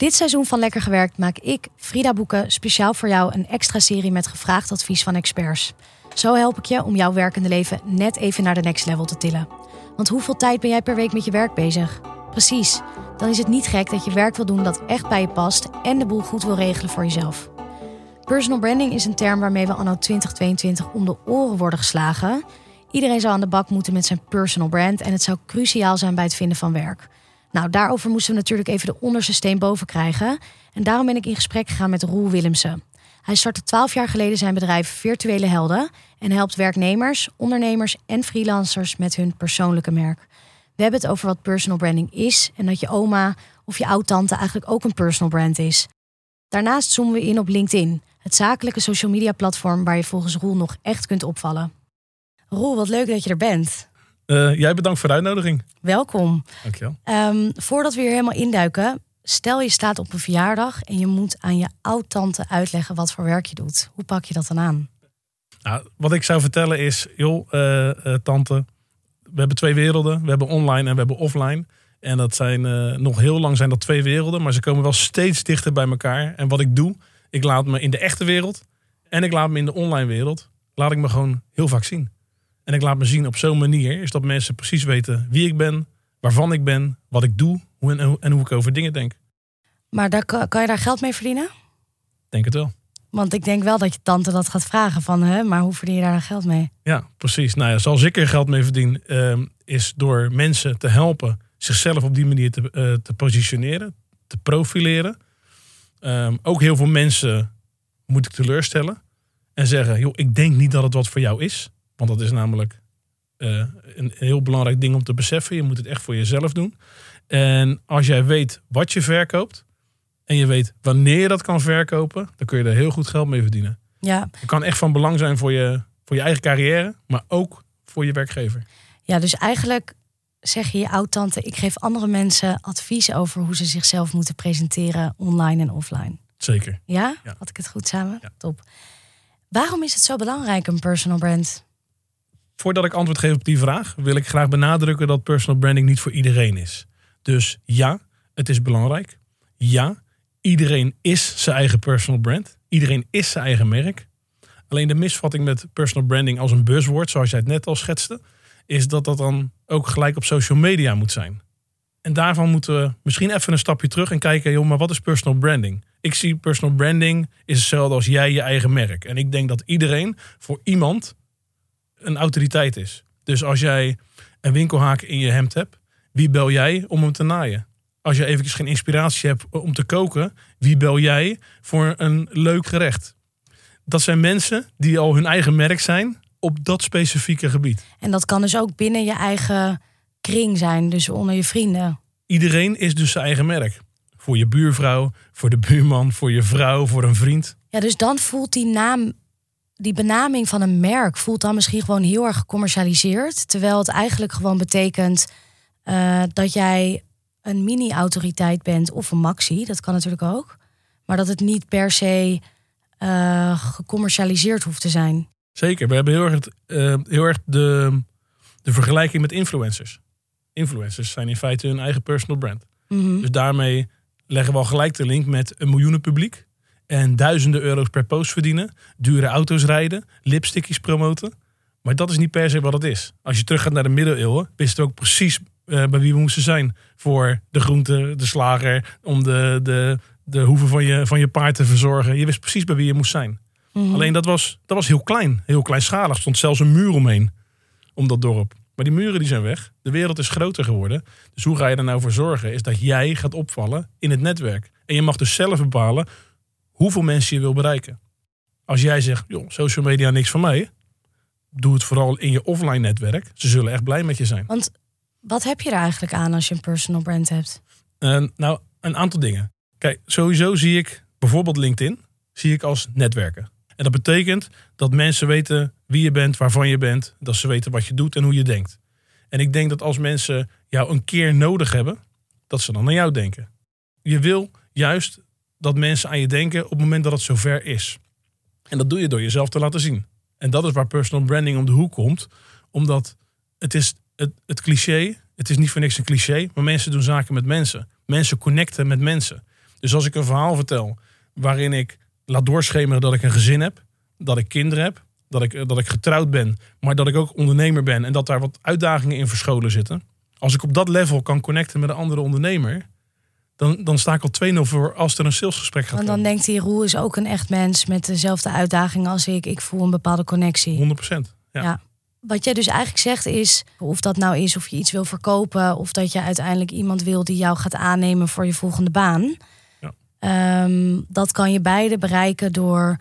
Dit seizoen van Lekker Gewerkt maak ik, Frida Boeken, speciaal voor jou een extra serie met gevraagd advies van experts. Zo help ik je om jouw werkende leven net even naar de next level te tillen. Want hoeveel tijd ben jij per week met je werk bezig? Precies, dan is het niet gek dat je werk wil doen dat echt bij je past en de boel goed wil regelen voor jezelf. Personal branding is een term waarmee we anno 2022 om de oren worden geslagen. Iedereen zou aan de bak moeten met zijn personal brand en het zou cruciaal zijn bij het vinden van werk. Nou, daarover moesten we natuurlijk even de onderste steen boven krijgen. En daarom ben ik in gesprek gegaan met Roel Willemsen. Hij startte 12 jaar geleden zijn bedrijf Virtuele Helden en helpt werknemers, ondernemers en freelancers met hun persoonlijke merk. We hebben het over wat personal branding is en dat je oma of je oud-tante eigenlijk ook een personal brand is. Daarnaast zoomen we in op LinkedIn, het zakelijke social media platform waar je volgens Roel nog echt kunt opvallen. Roel, wat leuk dat je er bent. Uh, jij bedankt voor de uitnodiging. Welkom. Dankjewel. Um, voordat we hier helemaal induiken, stel je staat op een verjaardag en je moet aan je oud-tante uitleggen wat voor werk je doet. Hoe pak je dat dan aan? Nou, wat ik zou vertellen is, joh, uh, uh, tante, we hebben twee werelden. We hebben online en we hebben offline. En dat zijn nog heel lang zijn dat twee werelden, maar ze komen wel steeds dichter bij elkaar. En wat ik doe, ik laat me in de echte wereld en ik laat me in de online wereld, laat ik me gewoon heel vaak zien. En ik laat me zien op zo'n manier, is dat mensen precies weten wie ik ben, waarvan ik ben, wat ik doe hoe en, en hoe ik over dingen denk. Maar daar, kan je daar geld mee verdienen? Denk het wel. Want ik denk wel dat je tante dat gaat vragen van, hè, maar hoe verdien je daar geld mee? Ja, precies. Nou ja, zoals ik er geld mee verdien, uh, is door mensen te helpen zichzelf op die manier te, uh, te positioneren, te profileren. Um, ook heel veel mensen moet ik teleurstellen en zeggen, joh, ik denk niet dat het wat voor jou is. Want dat is namelijk uh, een heel belangrijk ding om te beseffen. Je moet het echt voor jezelf doen. En als jij weet wat je verkoopt en je weet wanneer je dat kan verkopen, dan kun je er heel goed geld mee verdienen. Ja. Het kan echt van belang zijn voor je, voor je eigen carrière, maar ook voor je werkgever. Ja, dus eigenlijk zeg je je oud-tante, ik geef andere mensen advies over hoe ze zichzelf moeten presenteren online en offline. Zeker. Ja? ja. Had ik het goed samen? Ja. Top. Waarom is het zo belangrijk, een personal brand? Voordat ik antwoord geef op die vraag, wil ik graag benadrukken dat personal branding niet voor iedereen is. Dus ja, het is belangrijk. Ja, iedereen is zijn eigen personal brand. Iedereen is zijn eigen merk. Alleen de misvatting met personal branding als een buzzword, zoals jij het net al schetste, is dat dat dan ook gelijk op social media moet zijn. En daarvan moeten we misschien even een stapje terug en kijken, joh, maar wat is personal branding? Ik zie personal branding is hetzelfde als jij je eigen merk. En ik denk dat iedereen voor iemand een autoriteit is. Dus als jij een winkelhaak in je hemd hebt, wie bel jij om hem te naaien? Als je eventjes geen inspiratie hebt om te koken, wie bel jij voor een leuk gerecht? Dat zijn mensen die al hun eigen merk zijn op dat specifieke gebied. En dat kan dus ook binnen je eigen kring zijn, dus onder je vrienden. Iedereen is dus zijn eigen merk. Voor je buurvrouw, voor de buurman, voor je vrouw, voor een vriend. Ja, dus dan voelt die naam die benaming van een merk voelt dan misschien gewoon heel erg gecommercialiseerd. Terwijl het eigenlijk gewoon betekent uh, dat jij een mini-autoriteit bent of een maxi. Dat kan natuurlijk ook. Maar dat het niet per se uh, gecommercialiseerd hoeft te zijn. Zeker. We hebben heel erg, uh, heel erg de, de vergelijking met influencers. Influencers zijn in feite hun eigen personal brand. Mm -hmm. Dus daarmee leggen we al gelijk de link met een miljoenen publiek en duizenden euro's per post verdienen, dure auto's rijden, lipstickies promoten. Maar dat is niet per se wat het is. Als je teruggaat naar de middeleeuwen, wisten we ook precies uh, bij wie we moesten zijn. Voor de groente, de slager, om de, de, de hoeven van je, van je paard te verzorgen. Je wist precies bij wie je moest zijn. Mm -hmm. Alleen dat was, dat was heel klein, heel kleinschalig. Er stond zelfs een muur omheen om dat dorp. Maar die muren die zijn weg. De wereld is groter geworden. Dus hoe ga je er nou voor zorgen? Is dat jij gaat opvallen in het netwerk. En je mag dus zelf bepalen hoeveel mensen je wil bereiken. Als jij zegt, joh, social media niks van mij. Doe het vooral in je offline netwerk. Ze zullen echt blij met je zijn. Want wat heb je er eigenlijk aan als je een personal brand hebt? Uh, nou, een aantal dingen. Kijk, sowieso zie ik bijvoorbeeld LinkedIn zie ik als netwerken. En dat betekent dat mensen weten wie je bent, waarvan je bent. Dat ze weten wat je doet en hoe je denkt. En ik denk dat als mensen jou een keer nodig hebben, dat ze dan aan jou denken. Je wil juist dat mensen aan je denken op het moment dat het zover is. En dat doe je door jezelf te laten zien. En dat is waar personal branding om de hoek komt. Omdat het is het, het cliché, het is niet voor niks een cliché, maar mensen doen zaken met mensen. Mensen connecten met mensen. Dus als ik een verhaal vertel waarin ik laat doorschemeren dat ik een gezin heb, dat ik kinderen heb, dat ik, dat ik getrouwd ben, maar dat ik ook ondernemer ben en dat daar wat uitdagingen in verscholen zitten. Als ik op dat level kan connecten met een andere ondernemer, dan, dan sta ik al 2-0 voor als er een salesgesprek gaat Want dan komen. denkt hij, Roel is ook een echt mens met dezelfde uitdagingen als ik. Ik voel een bepaalde connectie. 100 Ja. Ja. Wat jij dus eigenlijk zegt is, of dat nou is of je iets wil verkopen, of dat je uiteindelijk iemand wil die jou gaat aannemen voor je volgende baan. Ja. Ehm, dat kan je beide bereiken door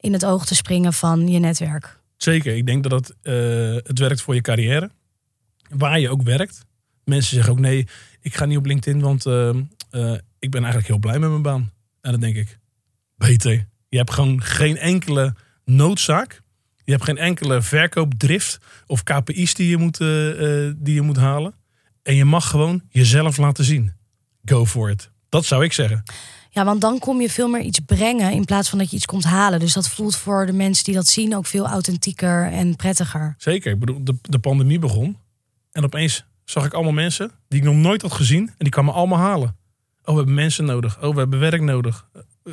in het oog te springen van je netwerk. Zeker, ik denk dat het, eh, het werkt voor je carrière. Waar je ook werkt. Mensen zeggen ook nee, ik ga niet op LinkedIn, want eh, eh, ik ben eigenlijk heel blij met mijn baan. En dan denk ik, beter. Je hebt gewoon geen enkele noodzaak. Je hebt geen enkele verkoopdrift of KPI's die je moet, eh, eh, die je moet halen. En je mag gewoon jezelf laten zien. Go for it. Dat zou ik zeggen. Ja, want dan kom je veel meer iets brengen in plaats van dat je iets komt halen. Dus dat voelt voor de mensen die dat zien ook veel authentieker en prettiger. Zeker. Ik bedoel, de, de pandemie begon. En opeens zag ik allemaal mensen die ik nog nooit had gezien. En die kwamen allemaal halen. Oh, we hebben mensen nodig. Oh, we hebben werk nodig. Eh,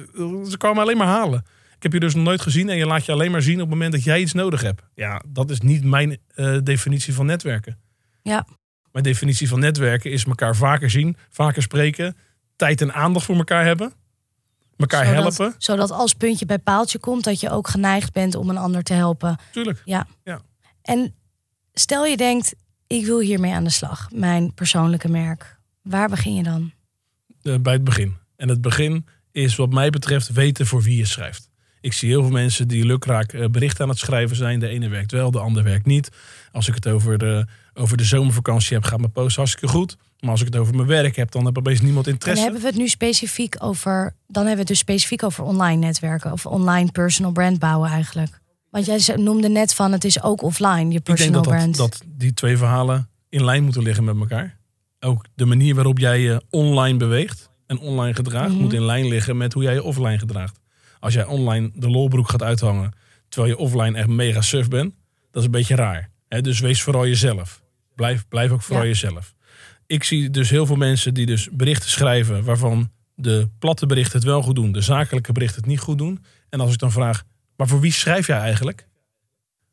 Ze kwamen alleen maar halen. Ik heb je dus nog nooit gezien. En je laat je alleen maar zien op het moment dat jij iets nodig hebt. Ja, dat is niet mijn eh, definitie van netwerken. Ja, Mijn definitie van netwerken is elkaar vaker zien, vaker spreken, tijd en aandacht voor elkaar hebben, elkaar zodat, helpen. zodat als puntje bij paaltje komt, dat je ook geneigd bent om een ander te helpen. Tuurlijk. Ja. Ja. En stel je denkt, ik wil hiermee aan de slag, mijn persoonlijke merk. Waar begin je dan? Eh, bij het begin. En het begin is wat mij betreft weten voor wie je schrijft. Ik zie heel veel mensen die lukraak eh, berichten aan het schrijven zijn. De ene werkt wel, de ander werkt niet. Als ik het over de, over de zomervakantie heb, gaat mijn post hartstikke goed. Maar als ik het over mijn werk heb, dan heb opeens niemand En interesse. hebben we het nu specifiek over, dan hebben we het dus specifiek over online netwerken of online personal brand bouwen eigenlijk. Want jij noemde net van het is ook offline, je Ik denk personal dat, dat, brand. dat die twee verhalen in lijn moeten liggen met elkaar. Ook de manier waarop jij je online beweegt en online gedraagt, Mhm. moet in lijn liggen met hoe jij je offline gedraagt. Als jij online de lolbroek gaat uithangen, terwijl je offline echt mega surf bent, dat is een beetje raar. Dus wees vooral jezelf. Blijf, blijf ook vooral Ja. jezelf. Ik zie dus heel veel mensen die dus berichten schrijven waarvan de platte berichten het wel goed doen, de zakelijke berichten het niet goed doen. En als ik dan vraag, maar voor wie schrijf jij eigenlijk?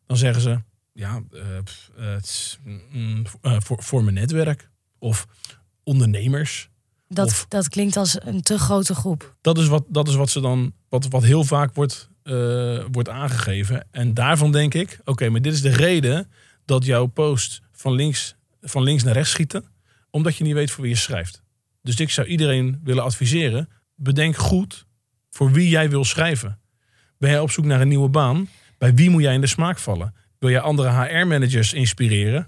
Dan zeggen ze, ja, eh, pff, eh, is, mm, eh, voor, voor mijn netwerk. Of ondernemers. dat, of- dat klinkt als een te grote groep. Dat is wat, dat is wat ze dan, wat, wat heel vaak wordt, eh, wordt aangegeven. En daarvan denk ik, oké, maar dit is de reden dat jouw post van links, van links naar rechts schieten. Omdat je niet weet voor wie je schrijft. Dus ik zou iedereen willen adviseren, bedenk goed voor wie jij wil schrijven. Ben jij op zoek naar een nieuwe baan? Bij wie moet jij in de smaak vallen? Wil jij andere HR-managers inspireren?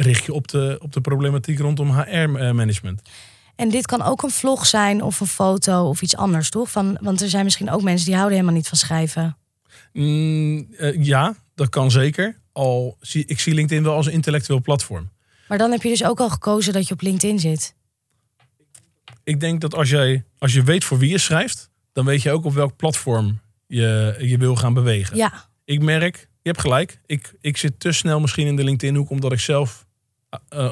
Richt je op de, op de problematiek rondom HR-management. En dit kan ook een vlog zijn of een foto of iets anders, toch? Van, want er zijn misschien ook mensen die houden helemaal niet van schrijven. Mm, eh, ja, dat kan zeker. Al zie ik zie LinkedIn wel als een intellectueel platform. Maar dan heb je dus ook al gekozen dat je op LinkedIn zit. Ik denk dat als, jij, als je weet voor wie je schrijft, dan weet je ook op welk platform je, je wil gaan bewegen. Ja, Ik merk, je hebt gelijk, ik, ik zit te snel misschien in de LinkedIn-hoek, omdat ik zelf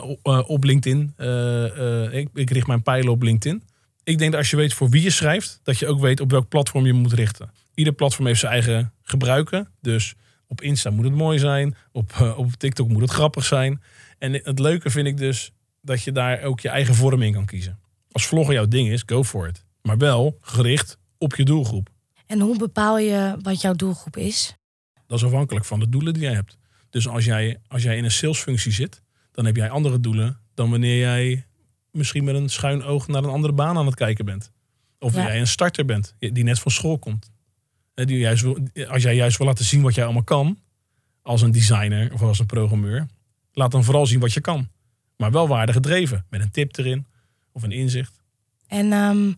op- eh, op LinkedIn, eh, eh, ik, ik richt mijn pijlen op LinkedIn. Ik denk dat als je weet voor wie je schrijft, dat je ook weet op welk platform je moet richten. Ieder platform heeft zijn eigen gebruiken. Dus op Insta moet het mooi zijn, op, eh, op TikTok moet het grappig zijn. En het leuke vind ik dus dat je daar ook je eigen vorm in kan kiezen. Als vloggen jouw ding is, go for it. Maar wel gericht op je doelgroep. en hoe bepaal je wat jouw doelgroep is? Dat is afhankelijk van de doelen die jij hebt. Dus als jij, als jij in een salesfunctie zit, dan heb jij andere doelen dan wanneer jij misschien met een schuin oog naar een andere baan aan het kijken bent. Of Ja. jij een starter bent die net van school komt. Die juist wil, als jij juist wil laten zien wat jij allemaal kan, als een designer of als een programmeur, laat dan vooral zien wat je kan. Maar wel waardegedreven, met een tip erin of een inzicht. En ehm,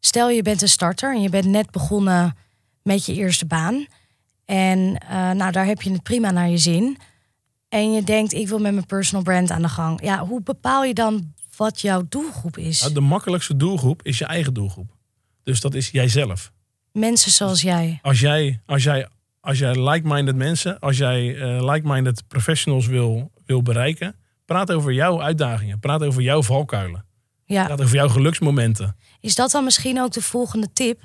stel je bent een starter en je bent net begonnen met je eerste baan. En eh, nou, daar heb je het prima naar je zin. En je denkt, ik wil met mijn personal brand aan de gang. Ja, hoe bepaal je dan wat jouw doelgroep is? Nou, de makkelijkste doelgroep is je eigen doelgroep. Dus dat is jijzelf. Mensen zoals jij. als jij, als jij, als jij like-minded mensen, als jij eh, like-minded professionals wil, wil bereiken, praat over jouw uitdagingen, praat over jouw valkuilen. Ja. Gaat over jouw geluksmomenten. Is dat dan misschien ook de volgende tip?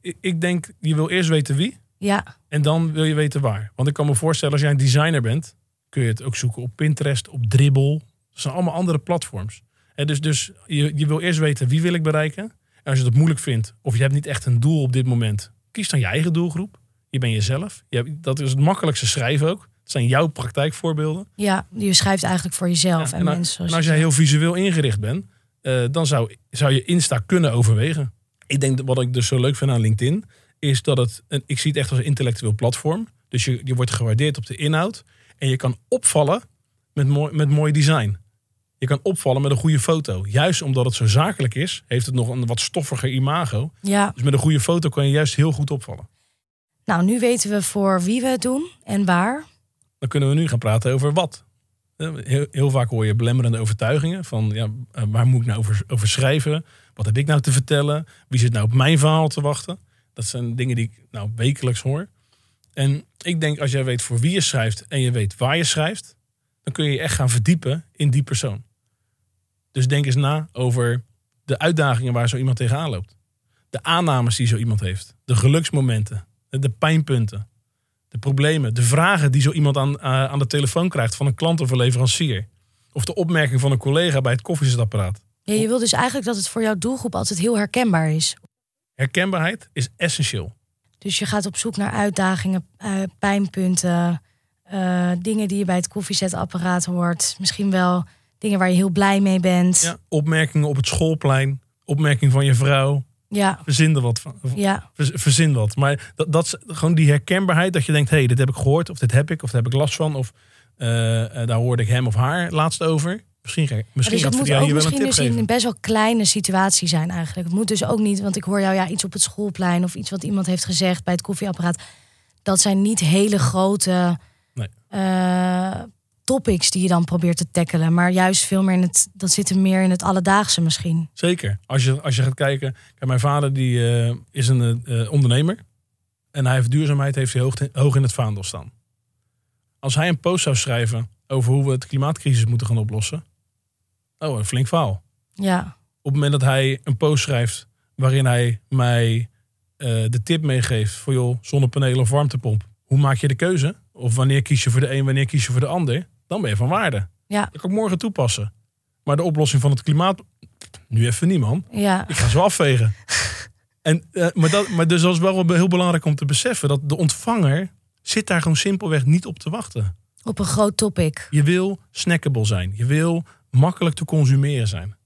Ik, ik denk, je wil eerst weten wie. Ja, En dan wil je weten waar. Want ik kan me voorstellen, als jij een designer bent, kun je het ook zoeken op Pinterest, op Dribbble. Dat zijn allemaal andere platforms. Dus dus je, je wil eerst weten wie wil ik bereiken. En als je dat moeilijk vindt, of je hebt niet echt een doel op dit moment, kies dan je eigen doelgroep. Je bent jezelf. Je hebt, dat is het makkelijkste schrijven ook. Het zijn jouw praktijkvoorbeelden. ja, je schrijft eigenlijk voor jezelf Ja, en, en, mensen. en als jij heel visueel ingericht bent, eh, dan zou, zou je Insta kunnen overwegen. Ik denk dat wat ik dus zo leuk vind aan LinkedIn, is dat het, een, ik zie het echt als een intellectueel platform. Dus je, je wordt gewaardeerd op de inhoud. En je kan opvallen met mooi, met mooi design. Je kan opvallen met een goede foto. Juist omdat het zo zakelijk is, heeft het nog een wat stoffiger imago. Ja, Dus met een goede foto kan je juist heel goed opvallen. nou nu weten we voor wie we het doen en waar. Dan kunnen we nu gaan praten over wat. Heel, heel vaak hoor je belemmerende overtuigingen. Van ja, eh, waar moet ik nou over, over schrijven? Wat heb ik nou te vertellen? Wie zit nou op mijn verhaal te wachten? Dat zijn dingen die ik nou wekelijks hoor. En ik denk als jij weet voor wie je schrijft en je weet waar je schrijft, dan kun je je echt gaan verdiepen in die persoon. Dus denk eens na over de uitdagingen waar zo iemand tegenaan loopt. De aannames die zo iemand heeft. De geluksmomenten. De pijnpunten de problemen, de vragen die zo iemand aan, eh, aan de telefoon krijgt van een klant of een leverancier. Of de opmerking van een collega bij het koffiezetapparaat. Ja, je wil dus eigenlijk dat het voor jouw doelgroep altijd heel herkenbaar is. Herkenbaarheid is essentieel. Dus je gaat op zoek naar uitdagingen, eh, pijnpunten, eh, dingen die je bij het koffiezetapparaat hoort. Misschien wel dingen waar je heel blij mee bent. Ja, opmerkingen op het schoolplein, opmerking van je vrouw. ja. Verzin er wat van. ja. Ver- Verzin wat. Maar dat, dat is gewoon die herkenbaarheid dat je denkt: hé, hey, dit heb ik gehoord, of dit heb ik, of daar heb ik last van, of eh, daar hoorde ik hem of haar laatst over. Misschien, misschien dus het moet ook misschien dus in geven. een best wel kleine situatie zijn eigenlijk. Het moet dus ook niet, want ik hoor jou ja, iets op het schoolplein of iets wat iemand heeft gezegd bij het koffieapparaat. Dat zijn niet hele grote Nee. eh, topics die je dan probeert te tackelen. Maar juist veel meer in het, dat zit er meer in het alledaagse misschien. Zeker. Als je, als je gaat kijken. Kijk, mijn vader die, eh, is een eh, ondernemer. En hij heeft duurzaamheid heeft hij hoog, hoog in het vaandel staan. Als hij een post zou schrijven over hoe we de klimaatcrisis moeten gaan oplossen. Oh, een flink verhaal. Ja, Op het moment dat hij een post schrijft waarin hij mij eh, de tip meegeeft voor joh, zonnepanelen of warmtepomp. Hoe maak je de keuze? Of wanneer kies je voor de een, wanneer kies je voor de ander? Dan ben je van waarde. ja, Dat kan ik morgen toepassen. Maar de oplossing van het klimaat, nu even niet man. ja. Ik ga ze afvegen. en, eh, maar, dat, maar dus dat is wel heel belangrijk om te beseffen. Dat de ontvanger zit daar gewoon simpelweg niet op te wachten. Op een groot topic. Je wil snackable zijn. Je wil makkelijk te consumeren zijn.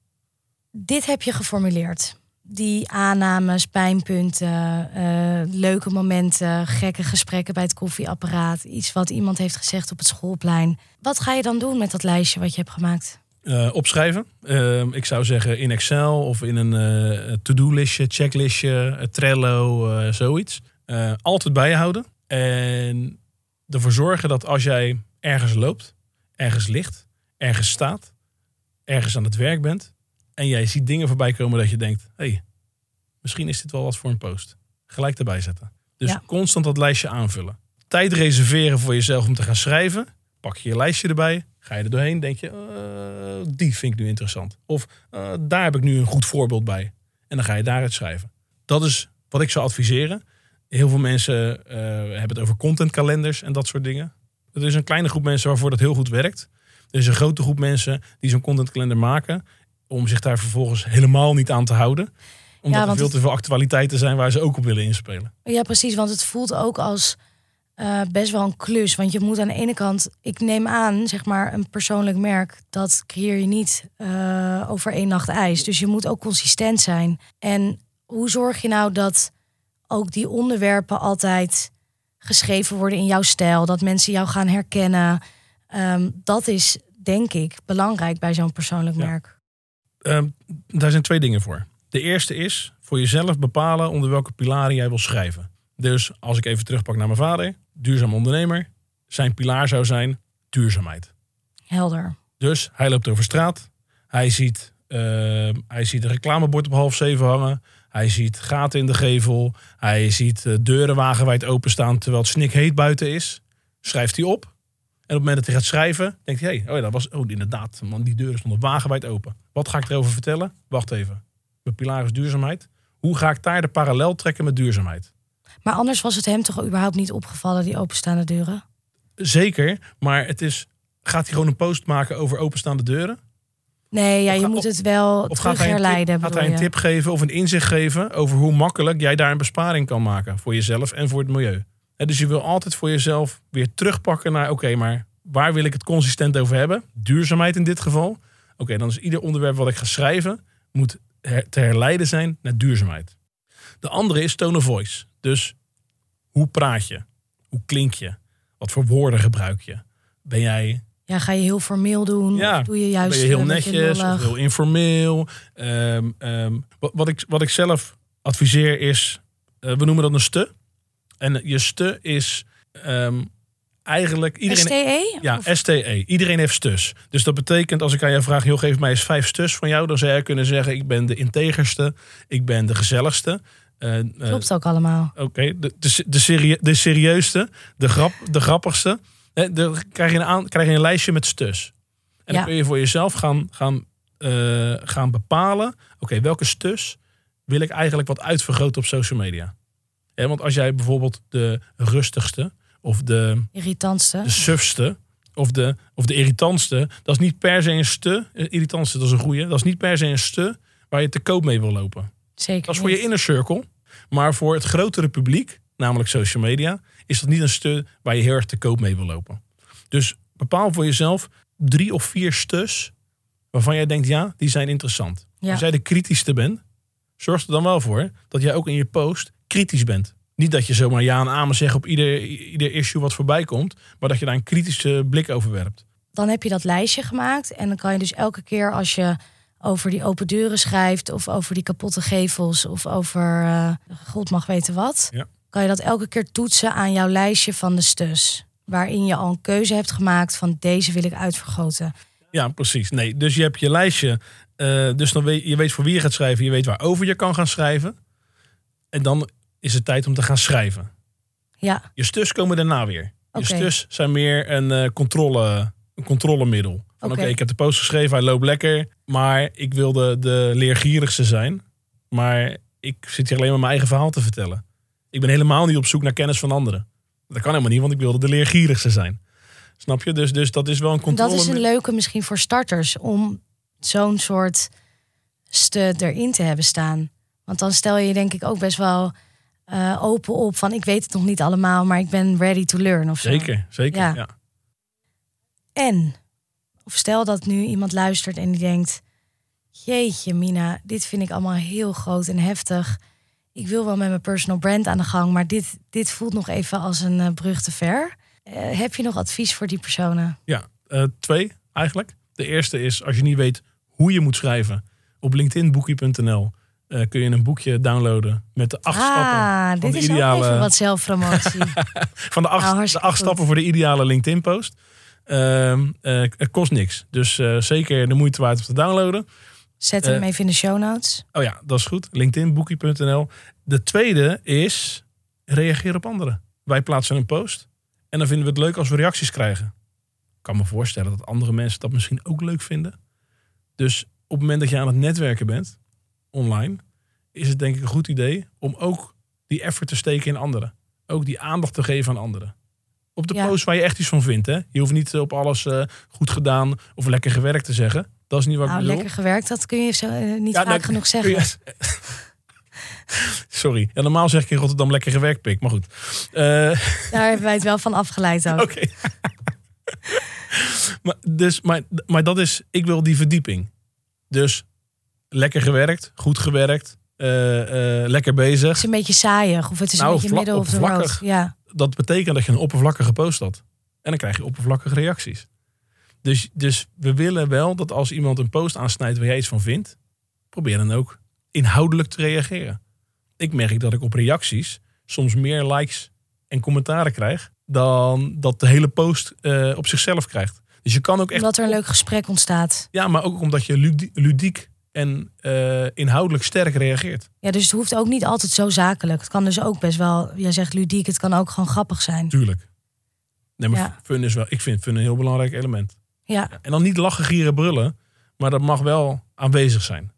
Dit heb je geformuleerd. Die aannames, pijnpunten, eh, leuke momenten, gekke gesprekken bij het koffieapparaat. Iets wat iemand heeft gezegd op het schoolplein. Wat ga je dan doen met dat lijstje wat je hebt gemaakt? Eh, opschrijven. Eh, ik zou zeggen in Excel of in een eh, to-do-listje, checklistje, Trello, zoiets. Altijd bijhouden. En ervoor zorgen dat als jij ergens loopt, ergens ligt, ergens staat, ergens aan het werk bent. En jij ziet dingen voorbij komen dat je denkt, hé, hey, misschien is dit wel wat voor een post. Gelijk erbij zetten. Dus Ja. constant dat lijstje aanvullen. Tijd reserveren voor jezelf om te gaan schrijven. Pak je je lijstje erbij. Ga je er doorheen, denk je, eh, die vind ik nu interessant. Of eh, daar heb ik nu een goed voorbeeld bij. En dan ga je daaruit schrijven. Dat is wat ik zou adviseren. Heel veel mensen eh, hebben het over contentkalenders en dat soort dingen. Er is een kleine groep mensen waarvoor dat heel goed werkt. Er is een grote groep mensen die zo'n contentkalender maken. Om zich daar vervolgens helemaal niet aan te houden. Omdat er veel te veel actualiteiten zijn waar ze ook op willen inspelen. Ja, precies. Want het voelt ook als eh, best wel een klus. Want je moet aan de ene kant, ik neem aan, zeg maar, een persoonlijk merk, dat creëer je niet eh, over één nacht ijs. Dus je moet ook consistent zijn. En hoe zorg je nou dat ook die onderwerpen altijd geschreven worden in jouw stijl? Dat mensen jou gaan herkennen. Ehm, dat is, denk ik, belangrijk bij zo'n persoonlijk Ja. merk. Ehm, daar zijn twee dingen voor. De eerste is voor jezelf bepalen onder welke pilaren jij wil schrijven. Dus als ik even terugpak naar mijn vader, duurzaam ondernemer. Zijn pilaar zou zijn duurzaamheid. Helder. Dus hij loopt over straat. Hij ziet, ehm, hij ziet een reclamebord op half zeven hangen. Hij ziet gaten in de gevel. Hij ziet eh, deuren wagenwijd openstaan terwijl het snikheet buiten is. Schrijft hij op. En op het moment dat hij gaat schrijven, denkt hij, hey, oh ja, dat was, oh inderdaad, man, die deuren stonden wagenwijd open. Wat ga ik erover vertellen? Wacht even. Mijn pilaar is duurzaamheid. Hoe ga ik daar de parallel trekken met duurzaamheid? Maar anders was het hem toch überhaupt niet opgevallen, die openstaande deuren? Zeker, maar het is, gaat hij gewoon een post maken over openstaande deuren? Nee, ja, je moet het wel Of terug gaat hij, een herleiden. tip, gaat hij een tip geven of een inzicht geven over hoe makkelijk jij daar een besparing kan maken voor jezelf en voor het milieu? Dus je wil altijd voor jezelf weer terugpakken naar, oké, maar waar wil ik het consistent over hebben? Duurzaamheid in dit geval. Oké, dan is ieder onderwerp wat ik ga schrijven, moet her- te herleiden zijn naar duurzaamheid. De andere is tone of voice. Dus hoe praat je? Hoe klink je? Wat voor woorden gebruik je? Ben jij Ja, ga je heel formeel doen? Ja, Of doe je juist ben je heel beetje netjes of heel informeel? Ehm, ehm, wat, wat, ik, wat ik zelf adviseer is, eh, we noemen dat een ste. En je ste is ehm, eigenlijk iedereen. STE? Ja, Of- STE. Iedereen heeft stus. Dus dat betekent als ik aan jou vraag, joh, geef mij eens vijf stus van jou, dan zou jij kunnen zeggen, ik ben de integerste, ik ben de gezelligste. Eh, eh, Klopt ook allemaal. Oké, de, de, de, serie, de serieuste, de, grap, de grappigste. Hè, Dan krijg je, een aan, krijg je een lijstje met stus. En Ja. dan kun je voor jezelf gaan, gaan, eh, gaan bepalen... oké, welke stus wil ik eigenlijk wat uitvergroten op social media? Hè, want als jij bijvoorbeeld de rustigste... of de, Irritantste. de sufste... Of de, of de irritantste, dat is niet per se een ste. eh, Irritantste, dat is een goeie. Dat is niet per se een ste waar je te koop mee wil lopen. Zeker Dat is voor je inner circle. Maar voor het grotere publiek, namelijk social media, is dat niet een stu waar je heel erg te koop mee wil lopen. Dus bepaal voor jezelf drie of vier stus waarvan jij denkt, ja, die zijn interessant. Ja. Als jij de kritischste bent, zorg er dan wel voor dat jij ook in je post kritisch bent. Niet dat je zomaar ja en amen zegt op ieder, ieder issue wat voorbij komt, maar dat je daar een kritische blik over werpt. Dan heb je dat lijstje gemaakt. En dan kan je dus elke keer als je over die open deuren schrijft... of over die kapotte gevels of over eh, god mag weten wat... Ja. kan je dat elke keer toetsen aan jouw lijstje van de stus. Waarin je al een keuze hebt gemaakt van deze wil ik uitvergroten. Ja, precies. Nee, dus je hebt je lijstje. eh, dus dan weet je weet voor wie je gaat schrijven. Je weet waarover je kan gaan schrijven. En dan is het tijd om te gaan schrijven. Ja, Je stus komen daarna weer. Je stus zijn meer een, eh, controle, een controlemiddel. Van oké, ik heb de post geschreven, hij loopt lekker. Maar ik wil de, leergierigste zijn. Maar ik zit hier alleen maar mijn eigen verhaal te vertellen. Ik ben helemaal niet op zoek naar kennis van anderen. Dat kan helemaal niet, want ik wilde de leergierigste zijn. Snap je? Dus, dus dat is wel een en controle. dat is een leuke misschien voor starters... om zo'n soort ste erin te hebben staan. Want dan stel je denk ik ook best wel eh, open op... van ik weet het nog niet allemaal, maar ik ben ready to learn of zo. Zeker, zeker. Ja. ja. En, of stel dat nu iemand luistert en die denkt... Jeetje Mina, dit vind ik allemaal heel groot en heftig. Ik wil wel met mijn personal brand aan de gang... maar dit, dit voelt nog even als een eh, brug te ver. Eh, heb je nog advies voor die personen? Ja, twee eigenlijk. De eerste is als je niet weet hoe je moet schrijven. Op linkedinboekie.nl eh, kun je een boekje downloaden met de acht stappen. ah, van dit de is ideale- ook even wat zelfpromotie. Van de acht, Nou, de acht goed. stappen voor de ideale LinkedIn post. Ehm, eh, het kost niks. Dus eh, zeker de moeite waard om te downloaden. Zet hem even in de show notes. Oh ja, dat is goed. LinkedInboekie.nl. De tweede is reageer op anderen. Wij plaatsen een post. En dan vinden we het leuk als we reacties krijgen. Ik kan me voorstellen dat andere mensen dat misschien ook leuk vinden. Dus op het moment dat je aan het netwerken bent, online, is het denk ik een goed idee om ook die effort te steken in anderen. Ook die aandacht te geven aan anderen. Op de Ja. post waar je echt iets van vindt. Hè? Je hoeft niet op alles eh, goed gedaan of lekker gewerkt te zeggen. Dat is niet wat Nou, ik bedoel. lekker gewerkt, dat kun je zo, eh, niet Ja, vaak nou, genoeg zeggen. je- Sorry. Ja, normaal zeg ik in Rotterdam lekker gewerkt, pik. Maar goed. Eh, Daar hebben wij het wel van afgeleid ook. Oké. maar, dus, maar, maar dat is, ik wil die verdieping. Dus lekker gewerkt, goed gewerkt, eh, eh, lekker Het bezig. is een beetje saaiig of het is Nou, een beetje vlak- middle of the road. oppervlakkig. Ja, Dat betekent dat je een oppervlakkige post had. En dan krijg je oppervlakkige reacties. Dus, dus we willen wel dat als iemand een post aansnijdt waar jij iets van vindt, probeer dan ook inhoudelijk te reageren. Ik merk dat ik op reacties soms meer likes en commentaren krijg dan dat de hele post eh, op zichzelf krijgt. Dus je kan ook echt. omdat er een leuk gesprek ontstaat. Ja, maar ook omdat je ludi- ludiek en eh, inhoudelijk sterk reageert. Ja, dus het hoeft ook niet altijd zo zakelijk. Het kan dus ook best wel, jij zegt ludiek, het kan ook gewoon grappig zijn. Tuurlijk. Nee, maar Ja. fun is wel, ik vind fun een heel belangrijk element. Ja, En dan niet lachen, gieren, brullen. Maar dat mag wel aanwezig zijn.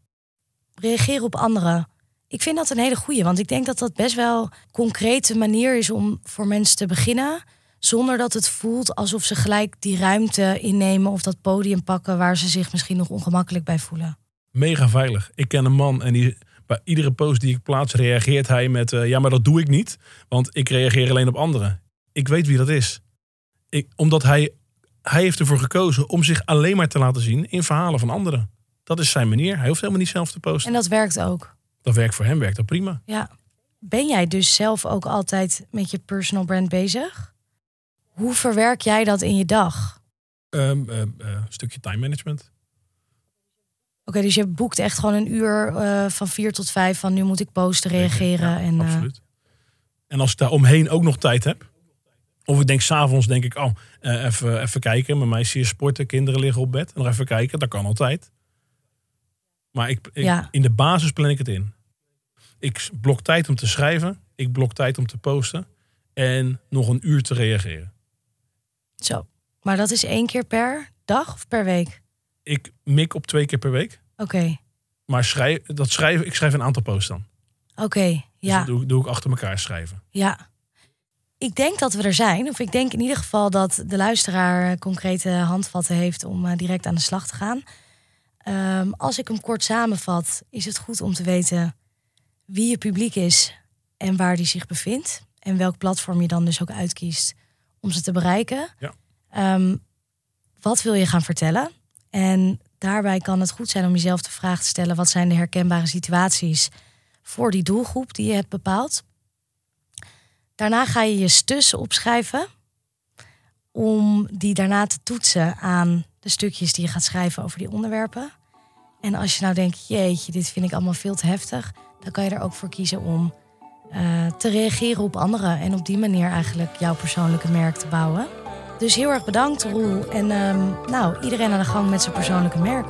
reageren op anderen. Ik vind dat een hele goeie, want ik denk dat dat best wel een concrete manier is om voor mensen te beginnen. Zonder dat het voelt alsof ze gelijk die ruimte innemen of dat podium pakken waar ze zich misschien nog ongemakkelijk bij voelen. Mega veilig. Ik ken een man en die, bij iedere post die ik plaats reageert hij met... eh, ja, maar dat doe ik niet, want ik reageer alleen op anderen. Ik weet wie dat is. Ik, omdat hij, hij heeft ervoor gekozen om zich alleen maar te laten zien in verhalen van anderen. Dat is zijn manier. Hij hoeft helemaal niet zelf te posten. En dat werkt ook. Dat werkt voor hem, werkt dat prima. Ja. Ben jij dus zelf ook altijd met je personal brand bezig? Hoe verwerk jij dat in je dag? Ehm, ehm, eh, een stukje time management. Dus je boekt echt gewoon een uur eh, van vier tot vijf van nu moet ik posten, reageren. Ja, en, eh, absoluut. En als ik daar omheen ook nog tijd heb. Of ik denk s'avonds denk ik, oh, eh, even, even kijken. Mijn meisje is sporten, kinderen liggen op bed. Nog even kijken, dat kan altijd. Maar ik, ik- Ja. in de basis plan ik het in. Ik blok tijd om te schrijven. Ik blok tijd om te posten. En nog een uur te reageren. Zo. Maar dat is één keer per dag of per week? Ik mik op twee keer per week. Oké, Maar schrijf, dat schrijven, ik schrijf een aantal posts dan. oké, Dus ja, dat doe, ik- doe ik achter elkaar schrijven. ja. Ik denk dat we er zijn. Of ik denk in ieder geval dat de luisteraar concrete handvatten heeft om eh, direct aan de slag te gaan. Ehm, als ik hem kort samenvat, is het goed om te weten wie je publiek is en waar die zich bevindt. En welk platform je dan dus ook uitkiest om ze te bereiken. Ja. Ehm, wat wil je gaan vertellen? En daarbij kan het goed zijn om jezelf de vraag te stellen: wat zijn de herkenbare situaties voor die doelgroep die je hebt bepaald? Daarna ga je je stussen opschrijven om die daarna te toetsen aan de stukjes die je gaat schrijven over die onderwerpen. En als je nou denkt, jeetje, dit vind ik allemaal veel te heftig, dan kan je er ook voor kiezen om eh, te reageren op anderen en op die manier eigenlijk jouw persoonlijke merk te bouwen. Dus heel erg bedankt, Roel. En ehm, nou, iedereen aan de gang met zijn persoonlijke merk.